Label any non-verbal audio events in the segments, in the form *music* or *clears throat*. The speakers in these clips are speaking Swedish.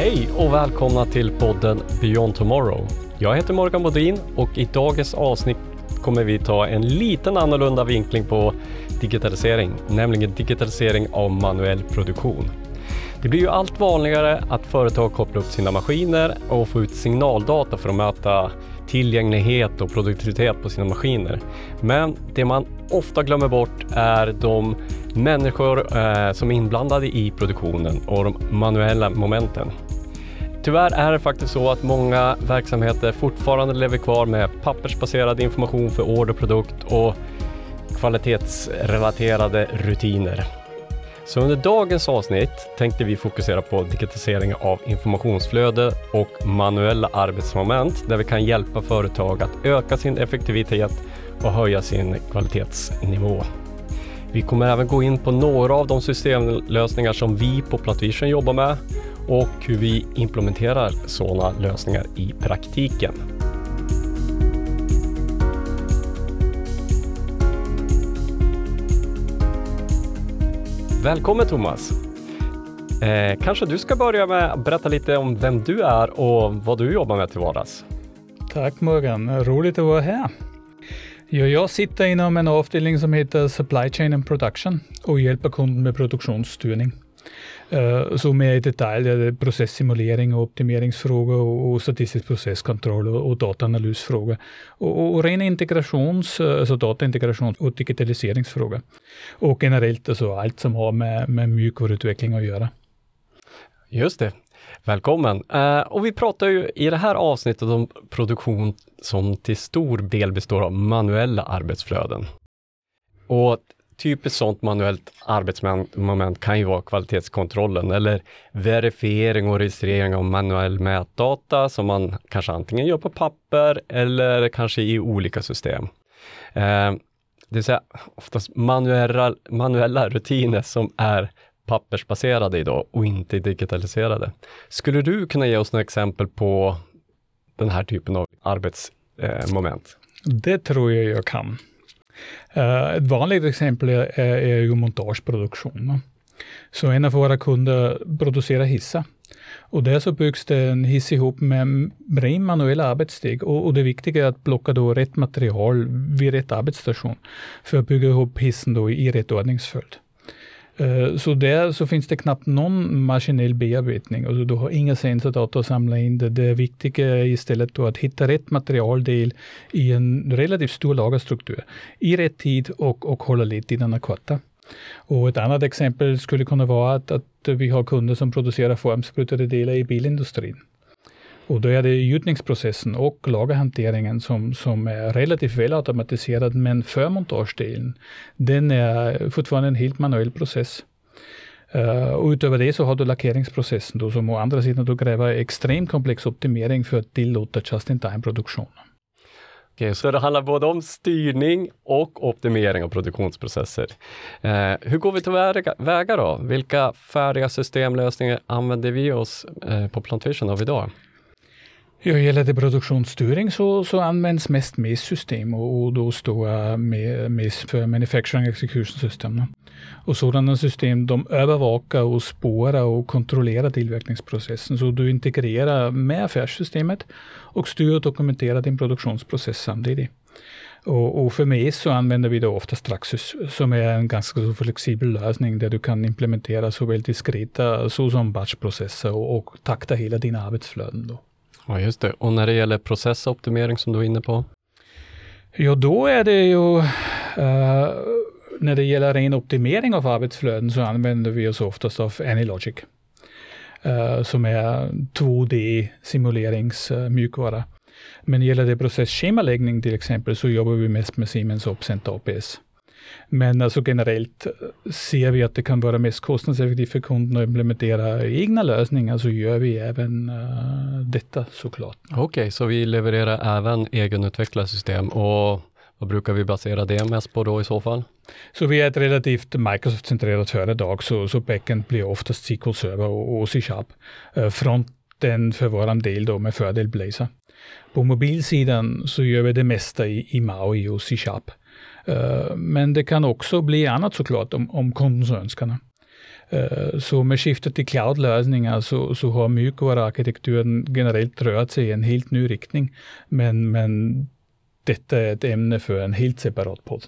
Hej och välkomna till podden Beyond Tomorrow. Jag heter Morgan Bodin och i dagens avsnitt kommer vi ta en liten annorlunda vinkling på digitalisering, nämligen digitalisering av manuell produktion. Det blir ju allt vanligare att företag kopplar upp sina maskiner och får ut signaldata för att möta tillgänglighet och produktivitet på sina maskiner. Men det man ofta glömmer bort är de människor eh, som är inblandade i produktionen och de manuella momenten. Tyvärr är det faktiskt så att många verksamheter fortfarande lever kvar med pappersbaserad information för order, produkt och kvalitetsrelaterade rutiner. Så under dagens avsnitt tänkte vi fokusera på digitalisering av informationsflöde och manuella arbetsmoment där vi kan hjälpa företag att öka sin effektivitet och höja sin kvalitetsnivå. Vi kommer även gå in på några av de systemlösningar som vi på Platvision jobbar med och hur vi implementerar sådana lösningar i praktiken. Välkommen Thomas! Eh, kanske du ska börja med att berätta lite om vem du är och vad du jobbar med till vardags. Tack Morgan, roligt att vara här. Jag sitter inom en avdelning som heter Supply Chain and Production och hjälper kunden med produktionsstyrning. Eh, så mer i detalj eh, är det processimulering och optimeringsfrågor och, statistisk processkontroll och, dataanalysfrågor. Och, och, ren integrations, eh, alltså dataintegrations och digitaliseringsfrågor. Och generellt alltså allt som har med, med mjukvaruutveckling att göra. Just det. Välkommen! Uh, och vi pratar ju i det här avsnittet om produktion som till stor del består av manuella arbetsflöden. Och typiskt sådant manuellt arbetsmoment kan ju vara kvalitetskontrollen eller verifiering och registrering av manuell mätdata som man kanske antingen gör på papper eller kanske i olika system. Eh, det vill säga oftast manuella, manuella rutiner som är pappersbaserade idag och inte digitaliserade. Skulle du kunna ge oss några exempel på den här typen av arbetsmoment? Eh, det tror jag jag kan. Uh, ett vanligt exempel är, är ju montageproduktion. Så en av våra kunder producerar hissar. Och där så byggs det en hiss ihop med ren manuella arbetssteg och, och, det viktiga är att plocka då rätt material vid rätt arbetsstation för att bygga ihop hissen då i rätt ordningsföljd. Eh, så där så finns det knappt någon maskinell bearbetning. Alltså du har inga sensordata att samla in det. Det viktiga är istället då att hitta rätt materialdel i en relativt stor lagerstruktur i rätt tid och, och hålla ledtiderna korta. Och ett annat exempel skulle kunna vara att, att vi har kunder som producerar formsprutade delar i bilindustrin. Och då är det gjutningsprocessen och lagerhanteringen som, som är relativt väl automatiserad, men förmontagedelen, den är fortfarande en helt manuell process. Uh, och utöver det så har du lackeringsprocessen då, som å andra sidan då kräver extremt komplex optimering för att tillåta just-in-time-produktion. Okej, så det handlar både om styrning och optimering av produktionsprocesser. Uh, hur går vi tillväga då? Vilka färdiga systemlösningar använder vi oss uh, på Plantation av idag? Ja, gäller det produktionsstyrning så, så används mest MES-system och, och, då står MIS för Manufacturing Execution System. Och sådana system de övervakar och spårar och kontrollerar tillverkningsprocessen. Så du integrerar med affärssystemet och styr och dokumenterar din produktionsprocess samtidigt. Och, och för MES så använder vi då ofta Straxus som är en ganska så flexibel lösning där du kan implementera såväl diskreta såsom batchprocesser och, och takta hela dina arbetsflöden. Då. Ja, just det. Och när det gäller processoptimering som du är inne på? Ja, då är det ju uh, när det gäller ren optimering av arbetsflöden så använder vi oss oftast av Anylogic. Uh, som är 2D simuleringsmjukvara. Eh, Men gäller det processschemaläggning till exempel så jobbar vi mest med Siemens Opcent APS. Men alltså generellt ser vi att det kan vara mest kostnadseffektivt för kunden att implementera egna lösningar så gör vi även uh, detta såklart. Okej, okay, så vi levererar även egenutvecklade system och vad brukar vi basera det mest på då i så fall? Så vi är ett relativt Microsoft-centrerat företag, så, så backend blir oftast SQL Server och, och C-sharp. Uh, fronten för våran del då med fördel Blazor. På mobilsidan så gör vi det mesta i, i MAUI och C-sharp. Eh, men det kan också bli annat såklart om, om kunden så önskar. Eh, så med skiftet till cloudlösningar så, så har mjukvaruarkitekturen generellt rört sig i en helt ny riktning. Men, men detta är ett ämne för en helt separat podd.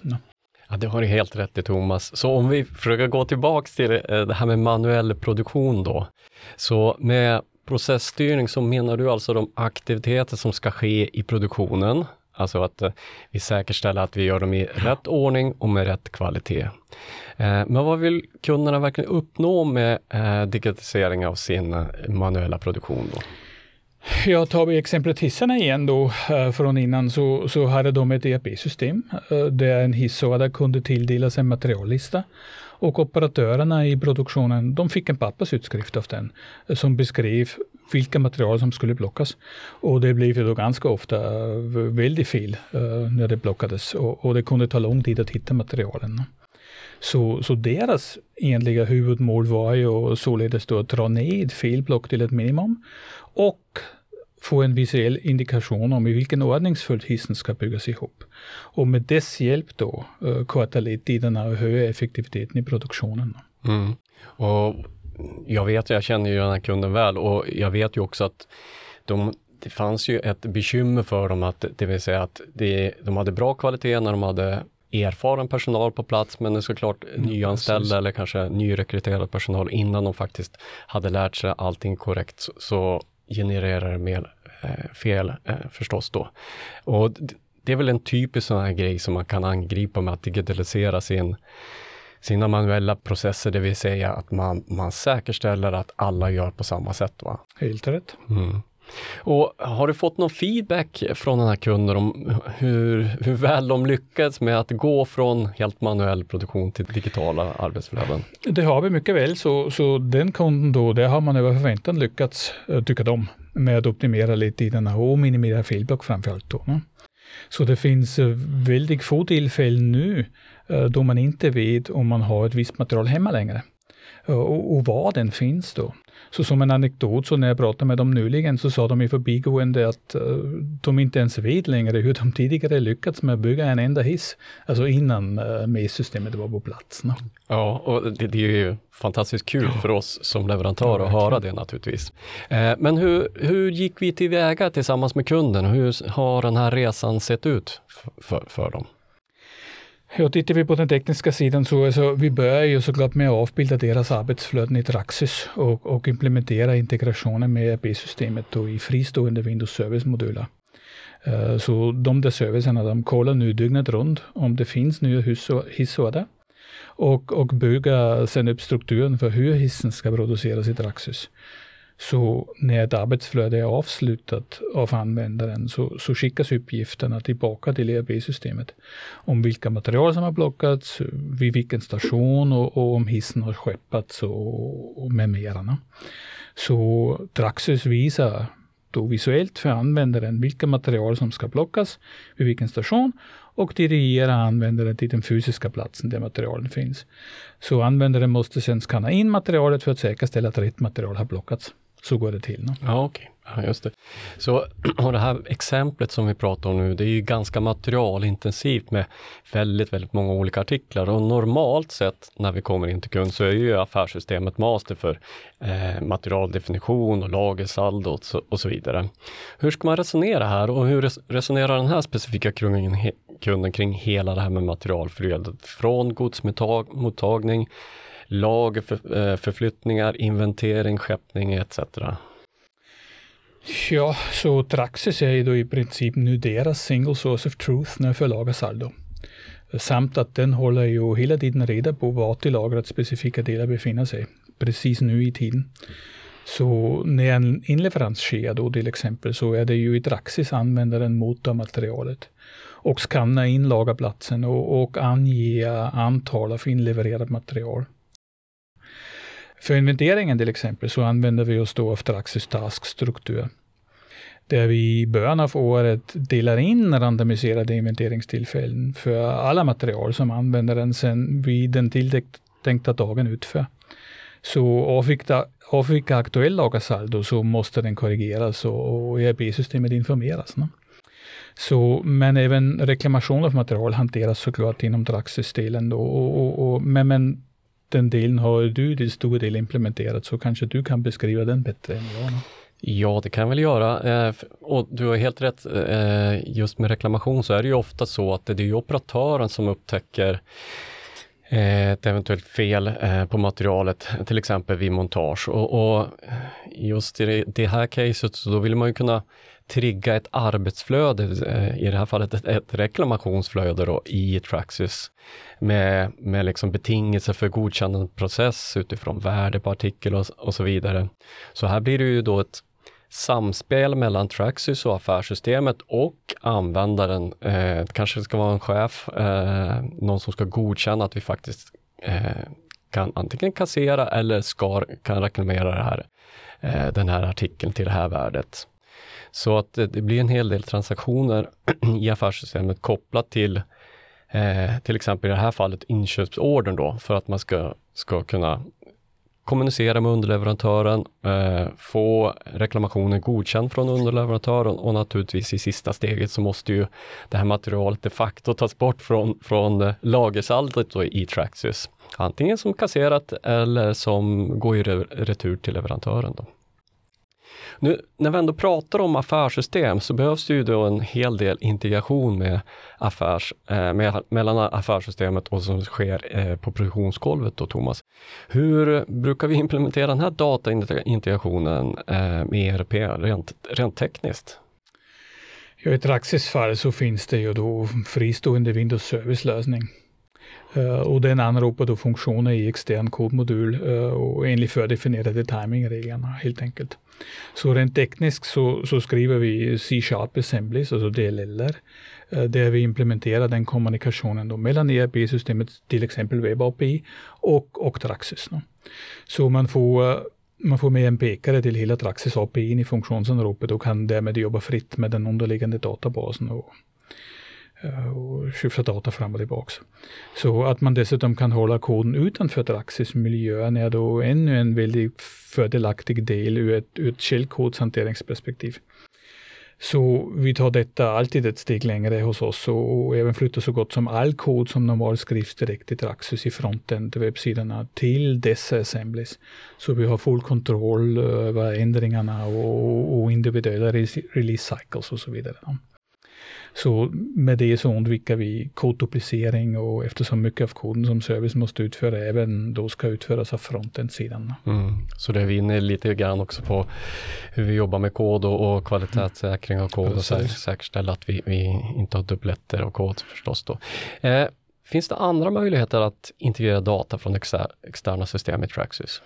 Ja, det har du helt rätt i Thomas. Så om vi försöker gå tillbaks till eh, det här med manuell produktion då. Så med processstyrning så menar du alltså de aktiviteter som ska ske i produktionen, alltså att eh, vi säkerställer att vi gör dem i rätt ordning och med rätt kvalitet. Eh, men vad vill kunderna verkligen uppnå med eh, digitalisering av sin manuella produktion? Då? Ja, tar vi exemplet hissarna igen då från innan så, så hade de ett ERP-system där en hissorder kunde tilldelas en materiallista och operatörerna i produktionen de fick en pappersutskrift av den som beskrev vilka material som skulle blockas. Och det blev då ganska ofta eh, väldigt fel eh, när det blockades och, och det kunde ta lång tid att hitta materialen. Så, så deras egentliga huvudmål var ju således då att dra ned felblock till ett minimum och få en visuell indikation om i vilken ordningsföljd hissen ska byggas ihop. Och med dess hjälp då uh, eh, korta ledtiderna och höja effektiviteten i produktionen. Mm. Och jag vet, jag känner ju den här kunden väl och jag vet ju också att de, det fanns ju ett bekymmer för dem att det vill säga att det, de hade bra kvalitet när de hade erfaren personal på plats men såklart mm, nyanställda precis. eller kanske nyrekryterad personal innan de faktiskt hade lärt sig allting korrekt så, så genererar det mer eh, fel eh, förstås då. Och det är väl en typisk sån här grej som man kan angripa med att digitalisera sin sina manuella processer, det vill säga att man, man säkerställer att alla gör på samma sätt. Va? Helt rätt. Mm. Och har du fått någon feedback från den här kunden om hur, hur väl de lyckats med att gå från helt manuell produktion till digitala arbetsflöden? Det har vi mycket väl, så, så den kunden då, det har man över förväntan lyckats, eh, tycka de, med att optimera lite i denna och minimera felblock framförallt. Då, ne? Så det finns eh, väldigt få tillfällen nu eh, då man inte vet om man har ett visst material hemma längre. Och, och var den finns då. Så som en anekdot, så när jag pratade med dem nyligen så sa de i förbigående att uh, de inte ens vet längre hur de tidigare lyckats med att bygga en enda hiss. Alltså innan uh, MES-systemet var på plats. No? Ja, och det, det, är ju fantastiskt kul för oss som leverantör att höra det naturligtvis. Eh, men hur, hur gick vi tillväga tillsammans med kunden? Hur har den här resan sett ut för, för dem? Ja, tittar vi på den tekniska sidan så alltså, vi börjar ju såklart med att avbilda deras arbetsflöden i Traxys och, och implementera integrationen med ERP-systemet i fristående Windows Service-moduler. Uh, så de där servicerna de kollar nu dygnet runt om det finns nya hissorder och, och bygga sen upp strukturen för hur hissen ska produceras i Traxys. Så när ett arbetsflöde är avslutat av användaren så, så skickas uppgifterna tillbaka till ERP-systemet om vilka material som har blockats, vid vilken station och, och om hissen har skeppats och, och med mera. Så Traxys visar då visuellt för användaren vilka material som ska blockas vid vilken station och dirigera användaren till den fysiska platsen där materialen finns. Så användaren måste sedan skanna in materialet för att säkerställa att rätt material har blockats. Så går det till. No? Ja, okej. Okay. Ja, just det. Så *clears throat* och det här exemplet som vi pratar om nu, det är ju ganska materialintensivt med väldigt, väldigt många olika artiklar och normalt sett när vi kommer in till kund så är ju affärssystemet master för eh, materialdefinition och lagersaldo och så, och så vidare. Hur ska man resonera här och hur resonerar den här specifika kunden, kunden kring hela det här med materialflödet från godsmottagning lagerförflyttningar, eh, förflyttningar, inventering, skeppning etc. Ja, så Traxis är ju då i princip nu deras single source of truth när förlaget lagersaldo. Samt att den håller ju hela tiden reda på vart i lagret specifika delar befinner sig, precis nu i tiden. Så när en inleverans sker då till exempel så är det ju i Traxis användaren motormaterialet och skanna in lagerplatsen och, och ange antal av inlevererat material. För inventeringen till exempel så använder vi oss då av Traxys taskstruktur. Där vi i början av året delar in randomiserade inventeringstillfällen för alla material som användaren sen vid den tilltänkta dagen utför. Så avvika aktuell lagersaldo så måste den korrigeras och ERP-systemet informeras. No? Så, men även reklamation av material hanteras såklart inom Traxys-delen. Och, och, och, men, men den delen har du till stor del implementerat, så kanske du kan beskriva den bättre än jag. Ja, det kan jag väl göra. Eh, och du har helt rätt, eh, just med reklamation så är det ju ofta så att det är operatören som upptäcker eh, ett eventuellt fel på materialet, till exempel vid montage. Och, och just i det här caset så då vill man ju kunna trigga ett arbetsflöde, eh, i det här fallet ett, ett reklamationsflöde då, i Traxys med, med liksom betingelser för godkännandeprocess utifrån värde på artikel och, och så vidare. Så här blir det ju då ett samspel mellan Traxys och affärssystemet och användaren. Eh, kanske det ska vara en chef, eh, någon som ska godkänna att vi faktiskt eh, kan antingen kassera eller ska, kan reklamera det här, eh, den här artikeln till det här värdet. Så att det, blir en hel del transaktioner *clears throat* i affärssystemet kopplat till eh, till exempel i det här fallet inköpsordern då, för att man ska, ska kunna kommunicera med underleverantören, eh, få reklamationen godkänd från underleverantören och naturligtvis i sista steget så måste ju det här materialet de facto tas bort från, från lagersaldot i Traxys. Antingen som kasserat eller som går i retur till leverantören. Då. Nu när vi ändå pratar om affärssystem så behövs det ju då en hel del integration med affärs, eh, med, mellan affärssystemet och som sker eh, på produktionsgolvet då Thomas. Hur brukar vi implementera den här dataintegrationen eh, med ERP rent, rent tekniskt? Ja, I Traxis fall så finns det ju då fristående Windows Service-lösning. Eh, och den anropar då funktioner i extern kodmodul eh, och enligt fördefinierade timingreglerna helt enkelt. Så rent tekniskt så, så skriver vi C-sharp assemblies, alltså DLLer, eh, där vi implementerar den kommunikationen då mellan ERP-systemet, till exempel Web API, och, och Traxis. Då. Så man får, man får med en pekare till hela Traxis API i funktionsanropet och kan därmed jobba fritt med den underliggande databasen och Eh, och skyffla data fram och tillbaka. Så att man dessutom kan hålla koden utanför Traxis-miljön är då ännu en väldigt fördelaktig del ur ett, ur ett källkodshanteringsperspektiv. Så vi tar detta alltid ett steg längre hos oss och, och även flyttar så gott som all kod som normalt skrivs direkt i draxis i frontend webbsidorna till dessa assemblies. Så vi har full kontroll över ändringarna och, och individuella release cycles och så vidare. Så med det så undviker vi kodduplicering och eftersom mycket av koden som service måste utföra även då ska utföras av frontend-sidan. Mm. Så det är vi inne lite grann också på hur vi jobbar med kod och, och kvalitetssäkring av kod Precis. och säkerställa att vi, vi, inte har dubbletter av kod förstås då. Eh, finns det andra möjligheter att integrera data från externa system i Traxys?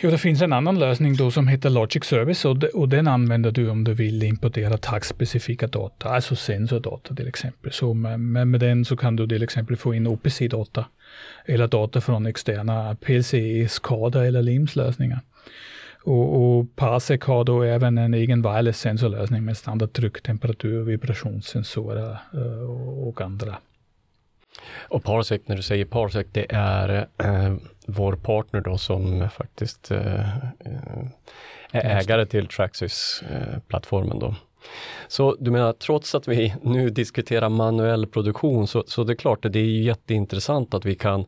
Jo, det finns en annan lösning då som heter Logic Service och, de, och den använder du om du vill importera taggspecifika data, alltså sensordata till exempel. Så med, med, med den så kan du till exempel få in OPC-data eller data från externa PLC, SCADA eller LIMS-lösningar. Och, och Parsec har då även en egen wireless sensorlösning med standardtryck, temperatur, vibrationssensorer eh, och andra och Parsec, när du säger Parsec, det är eh, vår partner då som faktiskt eh, eh är ägare till Traxys-plattformen. då. Så du menar, trots att vi nu diskuterar manuell produktion, så, så det är klart att det är jätteintressant att vi kan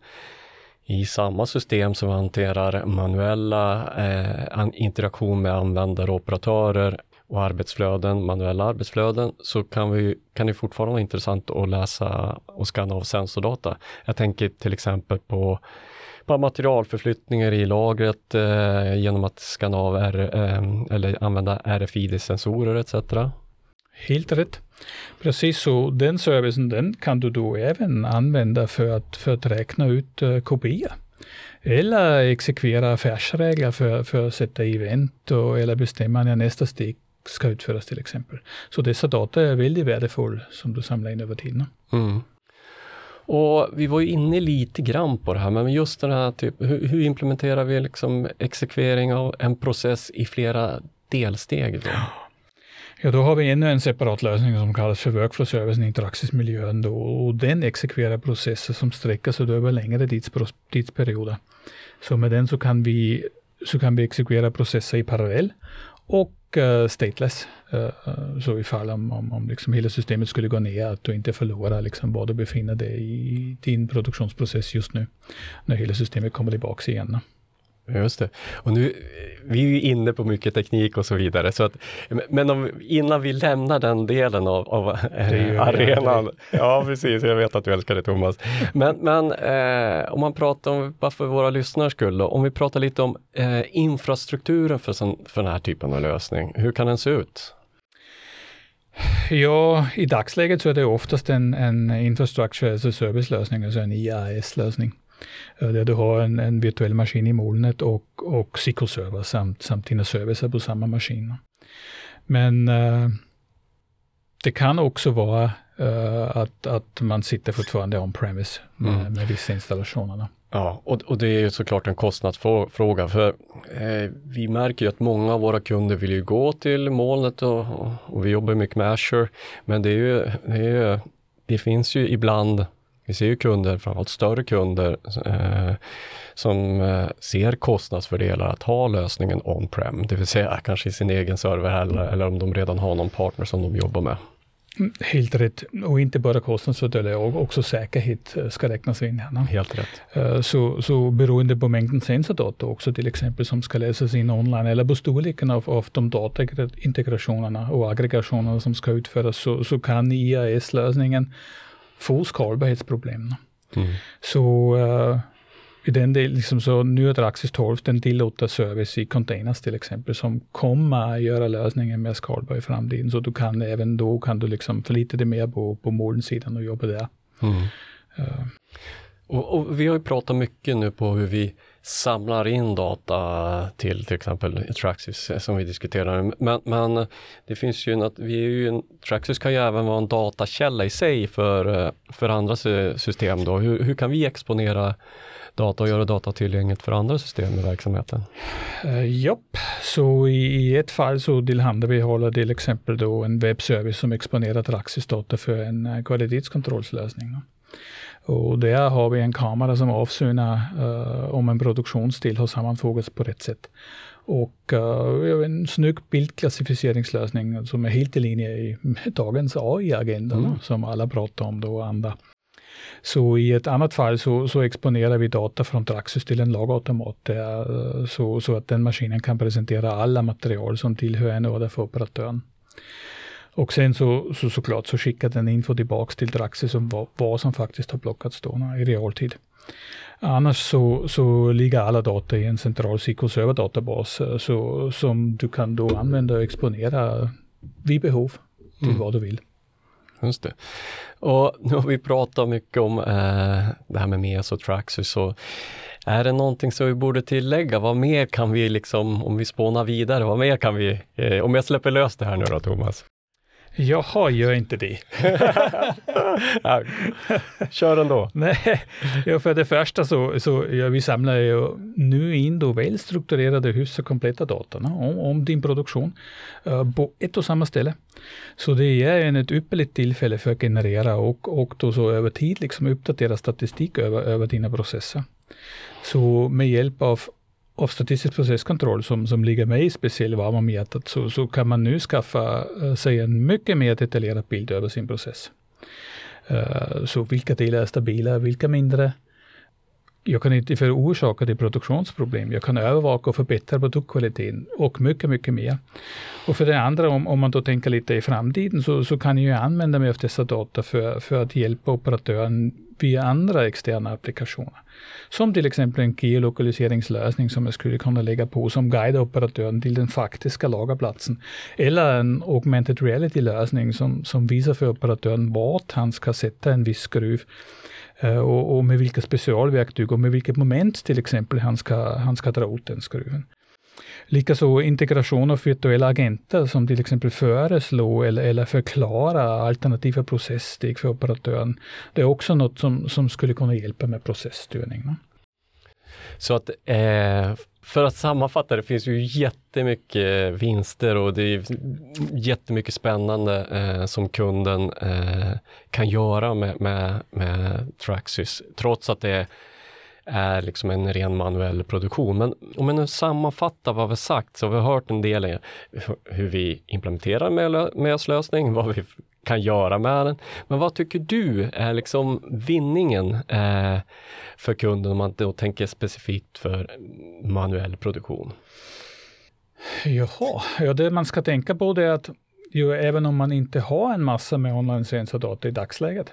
i samma system som hanterar manuella eh, interaktion med användare och operatörer och arbetsflöden, manuella arbetsflöden, så kan, vi, kan det fortfarande vara intressant att läsa och skanna av sensordata. Jag tänker till exempel på, på materialförflyttningar i lagret eh, genom att skanna av R, eh, eller använda RFID-sensorer etc. Helt rätt. Precis så, den servicen den kan du då även använda för att, för att räkna ut uh, kopior. Eller exekvera affärsregler för, för att sätta event och, eller bestämma när nästa steg ska utföras till exempel. Så dessa data är väldigt värdefulla som du samlar in över tiden. Mm. Och vi var ju inne lite grann på det här, men just den här typ, hur, hur implementerar vi liksom exekvering av en process i flera delsteg? Då? Ja, då har vi ännu en separat lösning som kallas för Workflow Service i Traxis-miljön. Då, och den exekverar processer som sträcker sig över längre tidsperioder. Så med den så kan vi så kan vi exekvera processer i parallell och och stateless. Eh, eh, så ifall om, om, om liksom hela systemet skulle gå ner, att du inte förlorar liksom var du befinner dig i din produktionsprocess just nu, när hela systemet kommer tillbaka igen. Just det. Och nu, vi är ju inne på mycket teknik och så vidare, så att, men om, innan vi lämnar den delen av, av arenan. *laughs* Ja, precis, jag vet att du älskar det Thomas. Men, men eh, om man pratar om, bara för våra lyssnars skull, då, om vi pratar lite om eh, infrastrukturen för, sån, för den här typen av lösning, hur kan den se ut? Ja, i dagsläget så är det oftast en, en infrastructure as a service-lösning, alltså en IaaS-lösning. Eh, där du har en, en virtuell maskin i molnet och, och SQL-server samt, samt dina servicer på samma maskin. Men uh, det kan också vara uh, att, att man sitter fortfarande on-premise med, mm. med vissa installationer. Ja, och, och, det är ju såklart en kostnadsfråga för eh, vi märker ju att många av våra kunder vill ju gå till molnet och, och vi jobbar mycket med Azure. Men det är ju, det, är ju, det finns ju ibland vi ser ju kunder, framförallt större kunder, eh, som eh, ser kostnadsfördelar att ha lösningen on-prem, det vill säga kanske i sin egen server eller, eller om de redan har någon partner som de jobbar med. Mm, helt rätt. Och inte bara kostnadsfördelar, också säkerhet eh, ska räknas in här. Helt rätt. Eh, så, så beroende på mängden sensordata också till exempel som ska läsas in online eller på storleken av, av de dataintegrationerna och aggregationerna som ska utföras så, så kan IAS-lösningen få skalbarhetsproblem. Mm. Så uh, i den del, liksom så nu är Draxis 12, den tillåter service i containers till exempel, som kommer att göra lösningen mer skalbar i framtiden. Så du kan även då kan du liksom förlita dig mer på, på molnsidan och jobba där. Mm. Uh. Och, och, vi har ju pratat mycket nu på hur vi samlar in data till till exempel Traxys eh, som vi diskuterar. Men, men det finns ju vi är ju en, Traxys kan ju även vara en datakälla i sig för, eh, för andra system då. Hur, hur kan vi exponera data och göra data tillgängligt för andra system i verksamheten? Uh, Japp, så i, i, ett fall så tillhandahåller till exempel då en webbservice som exponerar Traxys data för en kvalitetskontrollslösning. Och där har vi en kamera som avsynar uh, om en produktionsstil har sammanfogats på rätt sätt. Och uh, en snygg bildklassificeringslösning som är helt i linje med *laughs* dagens AI-agenda mm. som alla pratar om då och andra. Så i ett annat fall så, så exponerar vi data från Traxys till en lagautomat där, eh, så, så att den maskinen kan presentera alla material som tillhör en order för operatören. Och sen så, så såklart så skickar den info tillbaks till Draxis om vad, vad som faktiskt har plockats då i realtid. Annars så, så ligger alla data i en central SQL-server-databas eh, så, som du kan då använda och exponera vid behov till mm. vad du vill. Just det. Och nu har vi pratat mycket om eh, det här med MES och Traxys. Så är det någonting som vi borde tillägga? Vad mer kan vi, liksom, om vi spånar vidare, vad mer kan vi, eh, om jag släpper lös det här nu då Thomas? Jaha, gör inte det. *laughs* ja, kör ändå. *laughs* Nej, ja, för det första så, så ja, vi samlar ju nu in då välstrukturerade hus och kompletta data om, om din produktion uh, på ett och samma ställe. Så det är en ett ypperligt tillfälle för att generera och, och då så över tid liksom uppdatera statistik över, över dina processer. Så med hjälp av av statistisk processkontroll som, som ligger mig speciellt varm om hjärtat så, så kan man nu skaffa eh, sig en mycket mer detaljerad bild över sin process. Uh, så vilka delar är stabila, vilka mindre? Jag kan inte förorsaka det produktionsproblem. Jag kan övervaka och förbättra produktkvaliteten och mycket, mycket mer. Och för det andra, om, om man då tänker lite i framtiden, så, så kan jag använda mig av dessa data för, för att hjälpa operatören via andra externa applikationer. Som till exempel en geolokaliseringslösning som jag skulle kunna lägga på som guidar operatören till den faktiska lagerplatsen. Eller en augmented reality-lösning som, som visar för operatören vart han ska sätta en viss skruv eh, och, och, med vilka specialverktyg och med vilket moment till exempel han ska, han ska dra åt den skruven. Likaså integration av virtuella agenter som till exempel föreslår eller, eller förklarar alternativa processsteg för operatören. Det är också något som, som skulle kunna hjälpa med processstyrning. Så att eh, för att sammanfatta, det finns ju jättemycket vinster och det är jättemycket spännande eh, som kunden eh, kan göra med, med, med Traxys, trots att det är är liksom en ren manuell produktion. Men om jag nu sammanfattar vad vi sagt, så har vi hört en del hur vi implementerar en MES-lösning, vad vi kan göra med den. Men vad tycker du är liksom vinningen eh, för kunden om man då tänker specifikt för manuell produktion? Jaha, ja, det man ska tänka på det är att ju, även om man inte har en massa med online data i dagsläget,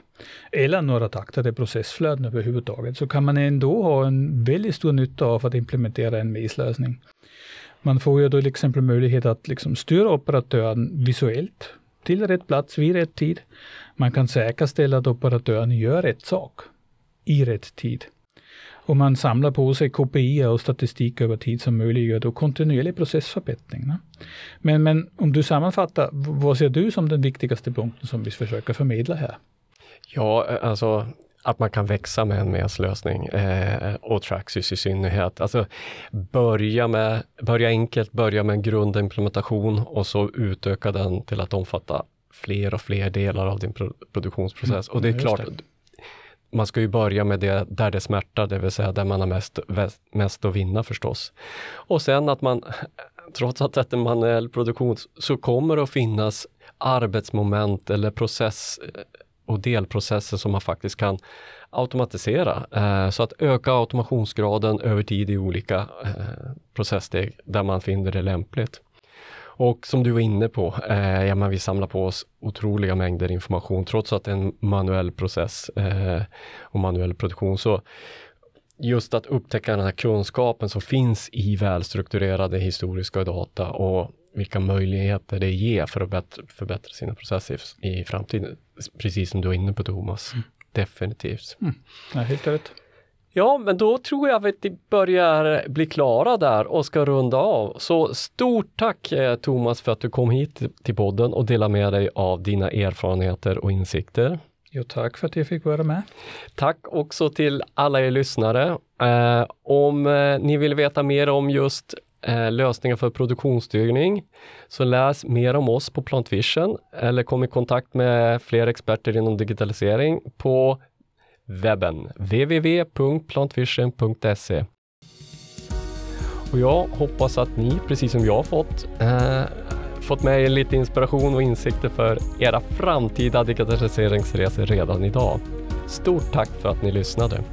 eller några taktade processflöden överhuvudtaget, så kan man ändå ha en väldigt stor nytta av att implementera en MIS-lösning. Man får ju då till exempel möjlighet att liksom styra operatören visuellt till rätt plats vid rätt tid. Man kan säkerställa att operatören gör rätt sak i rätt tid. Och man samlar på sig KPI och statistik över tid som möjliggör då kontinuerlig processförbättring. Men, men om du sammanfattar, vad ser du som den viktigaste punkten som vi försöker förmedla här? Ja, alltså att man kan växa med en MES-lösning eh, och Traxys i synnerhet. Alltså börja, med, börja enkelt, börja med en grundimplementation och så utöka den till att omfatta fler och fler delar av din pro produktionsprocess. Mm, och det är klart, det man ska ju börja med det där det smärtar, det vill säga där man har mest, mest att vinna förstås. Och sen att man, *laughs* trots att det är manuell produktion, så kommer det att finnas arbetsmoment eller process och delprocesser som man faktiskt kan automatisera. Eh, så att öka automationsgraden över tid i olika eh, processsteg där man finner det lämpligt. Och som du var inne på, eh, ja, men vi samlar på oss otroliga mängder information trots att det är en manuell process eh, och manuell produktion. Så just att upptäcka den här kunskapen som finns i välstrukturerade historiska data och vilka möjligheter det ger för att förbättra sina processer i framtiden. Precis som du var inne på Thomas. Mm. Definitivt. Mm. Ja, helt rätt. Ja, men då tror jag att vi börjar bli klara där och ska runda av. Så stort tack eh, Thomas för att du kom hit till podden och delade med dig av dina erfarenheter och insikter. Jo, tack för att jag fick vara med. Tack också till alla er lyssnare. Eh, om eh, ni vill veta mer om just lösningar för produktionsstyrning. Så läs mer om oss på Plantvision eller kom i kontakt med fler experter inom digitalisering på webben www.plantvision.se. Och jag hoppas att ni, precis som jag fått, eh, fått med er lite inspiration och insikter för era framtida digitaliseringsresor redan idag. Stort tack för att ni lyssnade!